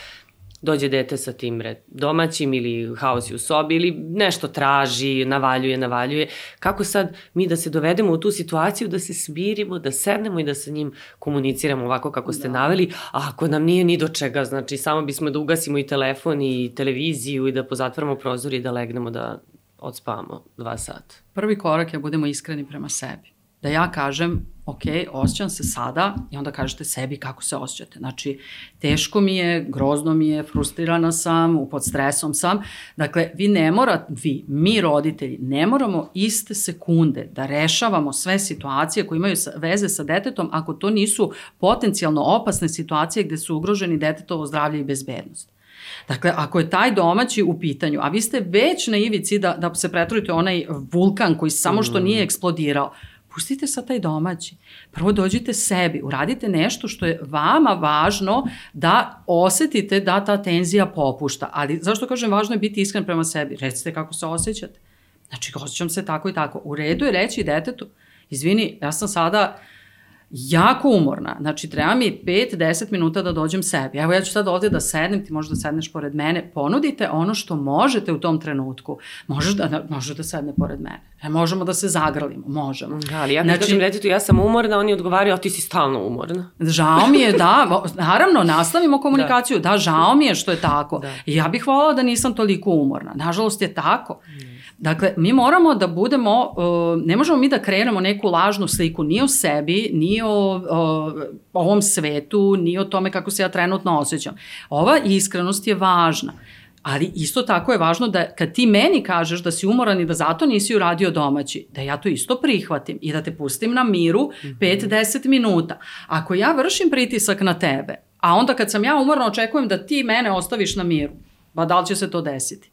dođe dete sa tim red, domaćim ili haosi u sobi ili nešto traži, navaljuje, navaljuje. Kako sad mi da se dovedemo u tu situaciju da se smirimo, da sednemo i da sa njim komuniciramo ovako kako ste da. naveli, a ako nam nije ni do čega, znači samo bismo da ugasimo i telefon i televiziju i da pozatvaramo prozor i da legnemo da odspavamo dva sata. Prvi korak je da budemo iskreni prema sebi da ja kažem, ok, osjećam se sada i onda kažete sebi kako se osjećate. Znači, teško mi je, grozno mi je, frustrirana sam, pod stresom sam. Dakle, vi ne morate, vi, mi roditelji, ne moramo iste sekunde da rešavamo sve situacije koje imaju veze sa detetom ako to nisu potencijalno opasne situacije gde su ugroženi detetovo zdravlje i bezbednost. Dakle, ako je taj domaći u pitanju, a vi ste već na ivici da, da se pretvorite onaj vulkan koji samo što nije eksplodirao, pustite sa taj domaći. Prvo dođite sebi, uradite nešto što je vama važno da osetite da ta tenzija popušta. Ali zašto kažem važno je biti iskren prema sebi? Recite kako se osjećate. Znači, osjećam se tako i tako. U redu je reći detetu, izvini, ja sam sada jako umorna. Znači, treba mi 5-10 minuta da dođem sebi. Evo, ja ću sad ovde da sednem, ti možeš da sedneš pored mene. Ponudite ono što možete u tom trenutku. Možeš da, možeš da sedne pored mene. E, možemo da se zagrlimo, možemo. Da, ali ja znači, kažem detetu, ja sam umorna, oni odgovaraju, a ti si stalno umorna. Žao mi je, da, naravno, nastavimo komunikaciju, da, da žao mi je što je tako. Da. Ja bih volala da nisam toliko umorna. Nažalost je tako. Mm. Dakle, mi moramo da budemo, ne možemo mi da krenemo neku lažnu sliku ni o sebi, ni o, o ovom svetu, ni o tome kako se ja trenutno osjećam. Ova iskrenost je važna. Ali isto tako je važno da kad ti meni kažeš da si umoran i da zato nisi uradio domaći, da ja to isto prihvatim i da te pustim na miru 5-10 minuta. Ako ja vršim pritisak na tebe, a onda kad sam ja umorna očekujem da ti mene ostaviš na miru, pa da li će se to desiti?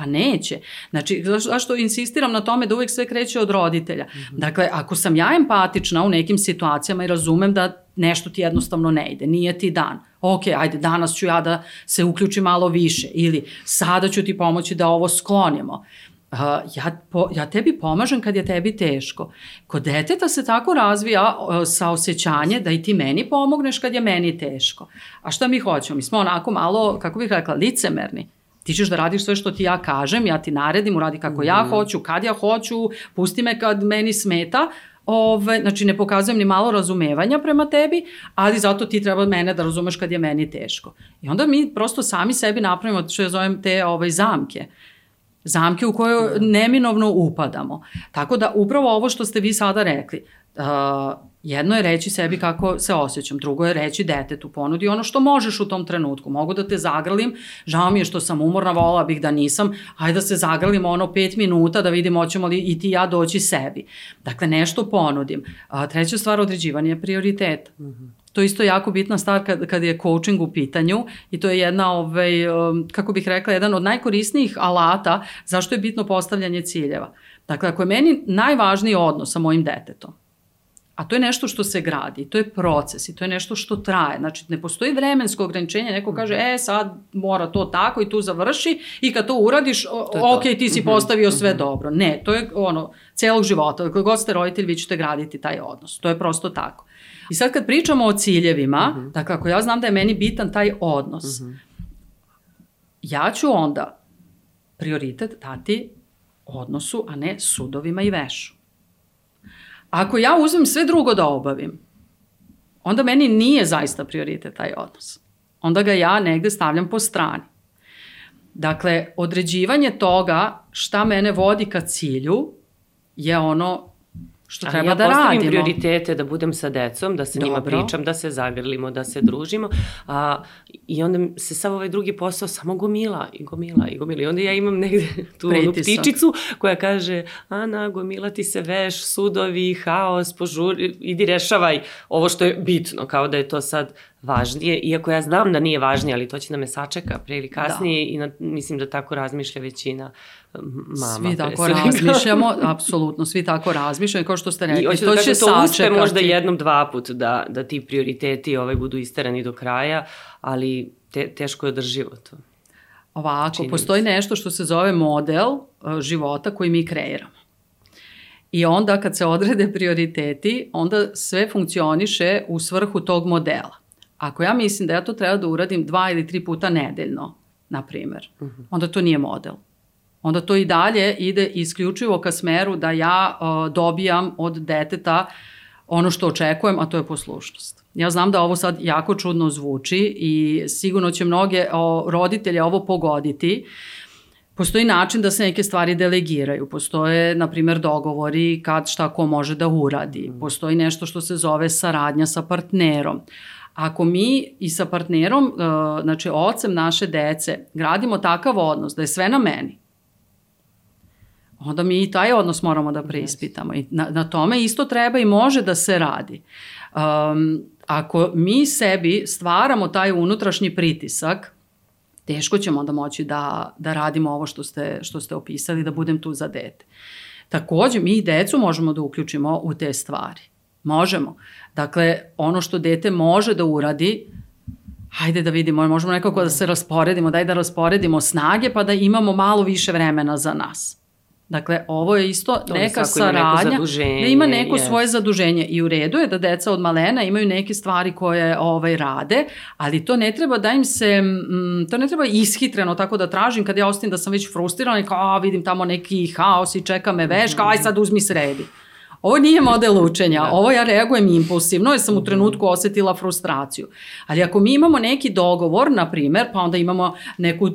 Pa neće. Znači, zašto insistiram na tome da uvek sve kreće od roditelja? Mm -hmm. Dakle, ako sam ja empatična u nekim situacijama i razumem da nešto ti jednostavno ne ide, nije ti dan. Ok, ajde, danas ću ja da se uključim malo više ili sada ću ti pomoći da ovo sklonimo. Uh, ja, po, ja tebi pomažem kad je tebi teško. Kod deteta se tako razvija uh, saosećanje da i ti meni pomogneš kad je meni teško. A šta mi hoćemo? Mi smo onako malo, kako bih rekla, licemerni. Ti ćeš da radiš sve što ti ja kažem, ja ti naredim, uradi kako mm. ja mhm. hoću, kad ja hoću, pusti me kad meni smeta, Ove, znači ne pokazujem ni malo razumevanja prema tebi, ali zato ti treba mene da razumeš kad je meni teško. I onda mi prosto sami sebi napravimo što ja zovem te ovaj, zamke. Zamke u koje da. neminovno upadamo. Tako da upravo ovo što ste vi sada rekli, uh, Jedno je reći sebi kako se osjećam, drugo je reći detetu, ponudi ono što možeš u tom trenutku. Mogu da te zagrlim, žao mi je što sam umorna, volala bih da nisam, hajde da se zagrlimo ono pet minuta da vidimo hoćemo li i ti ja doći sebi. Dakle, nešto ponudim. A, treća stvar, određivanje prioriteta. Mm -hmm. To je isto jako bitna stvar kad, kad je coaching u pitanju i to je jedna, ovaj, um, kako bih rekla, jedan od najkorisnijih alata zašto je bitno postavljanje ciljeva. Dakle, ako je meni najvažniji odnos sa mojim detetom, A to je nešto što se gradi, to je proces i to je nešto što traje. Znači, ne postoji vremensko ograničenje, neko kaže, e, sad mora to tako i tu završi i kad to uradiš, to ok, to. ti si mhm, postavio sve mm -hmm. dobro. Ne, to je ono, celog života. Koji god ste roditelj, vi ćete graditi taj odnos. To je prosto tako. I sad kad pričamo o ciljevima, mm -hmm. dakle, ako ja znam da je meni bitan taj odnos, mm -hmm. ja ću onda prioritet dati odnosu, a ne sudovima i vešu. Ako ja uzmem sve drugo da obavim, onda meni nije zaista prioritet taj odnos. Onda ga ja negde stavljam po strani. Dakle, određivanje toga šta mene vodi ka cilju je ono što treba ja da radimo. Ja postavim prioritete da budem sa decom, da se Dobro. njima pričam, da se zagrlimo, da se družimo. A, I onda se sav ovaj drugi posao samo gomila i gomila i gomila. I onda ja imam negde tu ptičicu koja kaže Ana, gomila ti se veš, sudovi, haos, požuri, idi rešavaj ovo što je bitno, kao da je to sad važnije, iako ja znam da nije važnije, ali to će da me sačeka pre ili kasnije da. i na, mislim da tako razmišlja većina mama. Svi tako razmišljamo, apsolutno, svi tako razmišljamo, kao što ste rekli, I to da će to uspe možda jednom, dva put da, da ti prioriteti ovaj budu istarani do kraja, ali te, teško je održivo to. Ovako, Činjenica. postoji nešto što se zove model uh, života koji mi kreiramo. I onda kad se odrede prioriteti, onda sve funkcioniše u svrhu tog modela. Ako ja mislim da ja to treba da uradim dva ili tri puta nedeljno, na primer, uh mhm. -huh. onda to nije model. Onda to i dalje ide isključivo ka smeru da ja uh, dobijam od deteta ono što očekujem, a to je poslušnost. Ja znam da ovo sad jako čudno zvuči i sigurno će mnoge o, roditelje ovo pogoditi. Postoji način da se neke stvari delegiraju. Postoje, na primjer, dogovori kad šta ko može da uradi. Mhm. Postoji nešto što se zove saradnja sa partnerom. Ako mi i sa partnerom, uh, znači ocem naše dece, gradimo takav odnos da je sve na meni, onda mi i taj odnos moramo da preispitamo. I na, na tome isto treba i može da se radi. Um, ako mi sebi stvaramo taj unutrašnji pritisak, teško ćemo onda moći da, da radimo ovo što ste, što ste opisali, da budem tu za dete. Takođe, mi i decu možemo da uključimo u te stvari. Možemo. Dakle, ono što dete može da uradi, hajde da vidimo, možemo nekako da se rasporedimo, daj da rasporedimo snage pa da imamo malo više vremena za nas. Dakle, ovo je isto to neka saradnja, da ima neko yes. svoje zaduženje i u redu je da deca od malena imaju neke stvari koje ovaj rade, ali to ne treba da im se, m, to ne treba ishitreno tako da tražim kad ja ostim da sam već frustrirana i kao, a, vidim tamo neki haos i čeka me veš, kao aj sad uzmi sredi. Ovo nije model učenja, da. ovo ja reagujem impulsivno jer sam u trenutku osetila frustraciju. Ali ako mi imamo neki dogovor, na primer, pa onda imamo neku, e,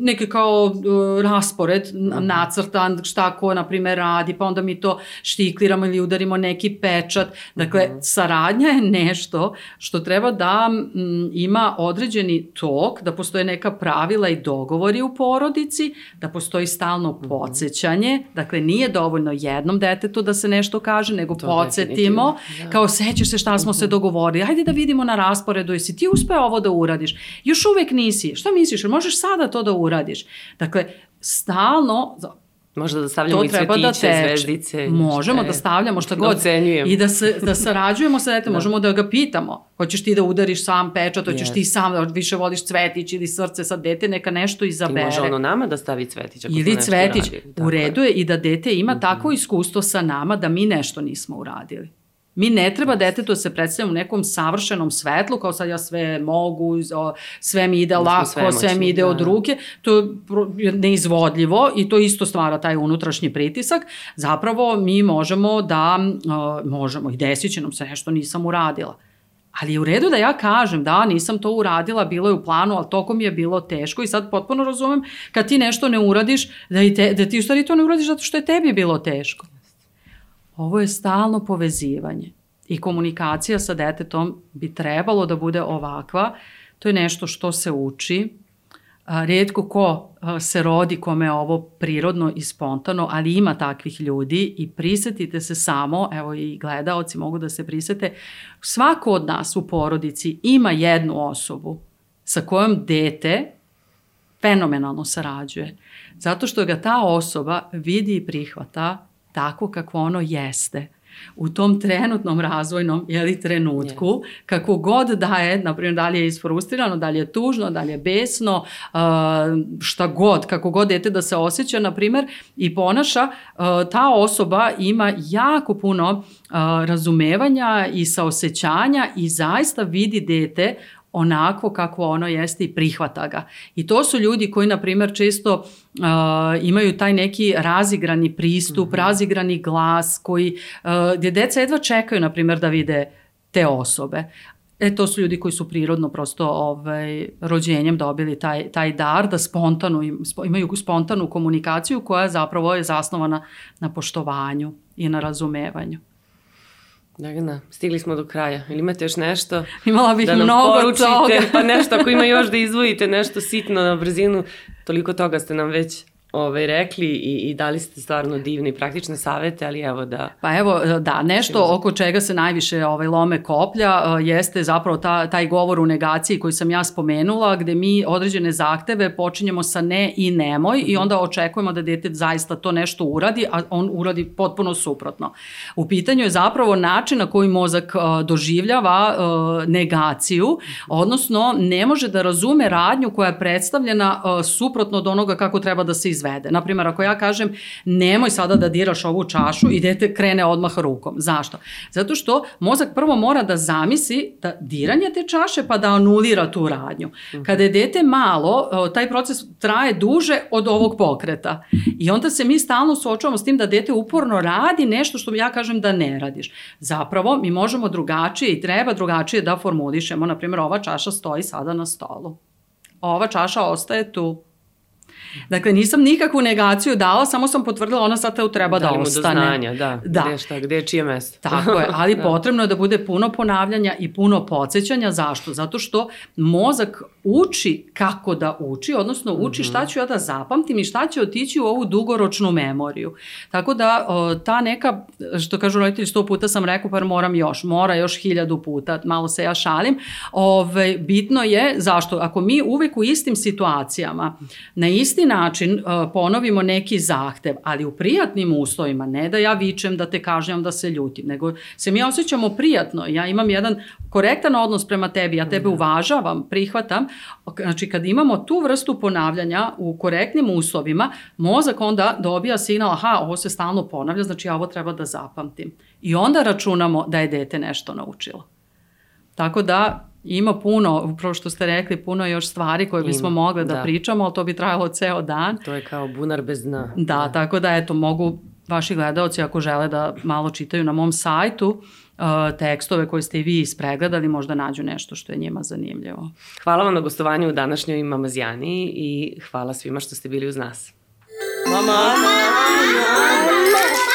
neki kao e, raspored nacrtan šta ko, na primer, radi, pa onda mi to štikliramo ili udarimo neki pečat. Dakle, mhm. saradnja je nešto što treba da ima određeni tok, da postoje neka pravila i dogovori u porodici, da postoji stalno mhm. podsjećanje, dakle nije dovoljno jednom detetu da se nešto kaže, nego to podsjetimo, da. kao sećaš se šta smo se mhm. dogovorili, hajde da vidimo na rasporedu, jesi ti uspeo ovo da uradiš, još uvek nisi, šta misliš, možeš sada to da uradiš? Dakle, stalno, Možda da stavljamo to i cvetiće, da zvezdice. Možemo da stavljamo šta god. Ocenjujem. I da, se, da sarađujemo sa detetom, da. možemo da ga pitamo. Hoćeš ti da udariš sam pečat, hoćeš yes. ti sam da više voliš cvetić ili srce, sad dete neka nešto izabere. I može ono nama da stavi cvetić ako ili cvetić. Radi. U redu je i da dete ima mm -hmm. tako iskustvo sa nama da mi nešto nismo uradili. Mi ne treba detetu da se predstavljamo u nekom savršenom svetlu, kao sad ja sve mogu, sve mi ide lako, sve, sve mi ide da. od ruke. To je neizvodljivo i to isto stvara taj unutrašnji pritisak. Zapravo mi možemo da, možemo i desit će nam se nešto nisam uradila. Ali je u redu da ja kažem da nisam to uradila, bilo je u planu, ali tokom je bilo teško i sad potpuno razumem kad ti nešto ne uradiš, da, i te, da ti u stvari to ne uradiš zato što je tebi bilo teško. Ovo je stalno povezivanje i komunikacija sa detetom bi trebalo da bude ovakva. To je nešto što se uči. Rijetko ko se rodi kome je ovo prirodno i spontano, ali ima takvih ljudi i prisetite se samo, evo i gledaoci mogu da se prisete, svako od nas u porodici ima jednu osobu sa kojom dete fenomenalno sarađuje. Zato što ga ta osoba vidi i prihvata tako kako ono jeste u tom trenutnom razvojnom jeli, trenutku, yeah. kako god da je, na primjer, da li je isfrustrirano, da li je tužno, da li je besno, šta god, kako god dete da se osjeća, na primjer, i ponaša, ta osoba ima jako puno razumevanja i saosećanja i zaista vidi dete onako kako ono jeste i prihvata ga. I to su ljudi koji, na primjer, često uh, imaju taj neki razigrani pristup, mm -hmm. razigrani glas, koji, uh, gdje deca jedva čekaju, na primjer, da vide te osobe. E, to su ljudi koji su prirodno prosto ovaj, rođenjem dobili taj, taj dar da spontano, imaju spontanu komunikaciju koja zapravo je zasnovana na poštovanju i na razumevanju. Dragana, stigli smo do kraja. Ili imate još nešto? Imala bih da mnogo poručite, toga. pa nešto ako ima još da izvojite, nešto sitno na brzinu. Toliko toga ste nam već ovaj, rekli i, i dali ste stvarno divne i praktične savete, ali evo da... Pa evo, da, nešto oko čega se najviše ovaj, lome koplja uh, jeste zapravo ta, taj govor u negaciji koji sam ja spomenula, gde mi određene zahteve počinjemo sa ne i nemoj mm -hmm. i onda očekujemo da dete zaista to nešto uradi, a on uradi potpuno suprotno. U pitanju je zapravo način na koji mozak uh, doživljava uh, negaciju, odnosno ne može da razume radnju koja je predstavljena uh, suprotno od onoga kako treba da se izvede izvede. Naprimer, ako ja kažem nemoj sada da diraš ovu čašu i dete krene odmah rukom. Zašto? Zato što mozak prvo mora da zamisli da diranje te čaše pa da anulira tu radnju. Mhm. Kada je dete malo, taj proces traje duže od ovog pokreta. I onda se mi stalno suočavamo s tim da dete uporno radi nešto što ja kažem da ne radiš. Zapravo, mi možemo drugačije i treba drugačije da formulišemo. Naprimjer, ova čaša stoji sada na stolu. Ova čaša ostaje tu Dakle, nisam nikakvu negaciju dala, samo sam potvrdila ona sad te treba da, da ostane. Do znanja, da. da. Gde šta, gde je čije mesto. Tako je, ali da. potrebno je da bude puno ponavljanja i puno podsjećanja. Zašto? Zato što mozak uči kako da uči, odnosno uči šta mhm. ću ja da zapamtim i šta će otići u ovu dugoročnu memoriju. Tako da o, ta neka, što kažu roditelji, sto puta sam rekao, pa moram još, mora još hiljadu puta, malo se ja šalim. Ove, bitno je, zašto? Ako mi uvek u istim situacijama na isti način uh, ponovimo neki zahtev, ali u prijatnim uslovima, ne da ja vičem, da te kažem, da se ljutim, nego se mi osjećamo prijatno. Ja imam jedan korektan odnos prema tebi, ja tebe mhm. uvažavam, prihvatam. Znači, kad imamo tu vrstu ponavljanja u korektnim uslovima, mozak onda dobija signal, aha, ovo se stalno ponavlja, znači ja ovo treba da zapamtim. I onda računamo da je dete nešto naučilo. Tako da Ima puno, upravo što ste rekli, puno još stvari koje bismo Ima, mogli da, da pričamo, ali to bi trajalo ceo dan. To je kao bunar bez dna. Da, da. tako da eto, mogu vaši gledalci ako žele da malo čitaju na mom sajtu uh, tekstove koje ste i vi ispregledali, možda nađu nešto što je njima zanimljivo. Hvala vam na gostovanju u današnjoj Mamazijani i hvala svima što ste bili uz nas. Mama! Mama! Mama!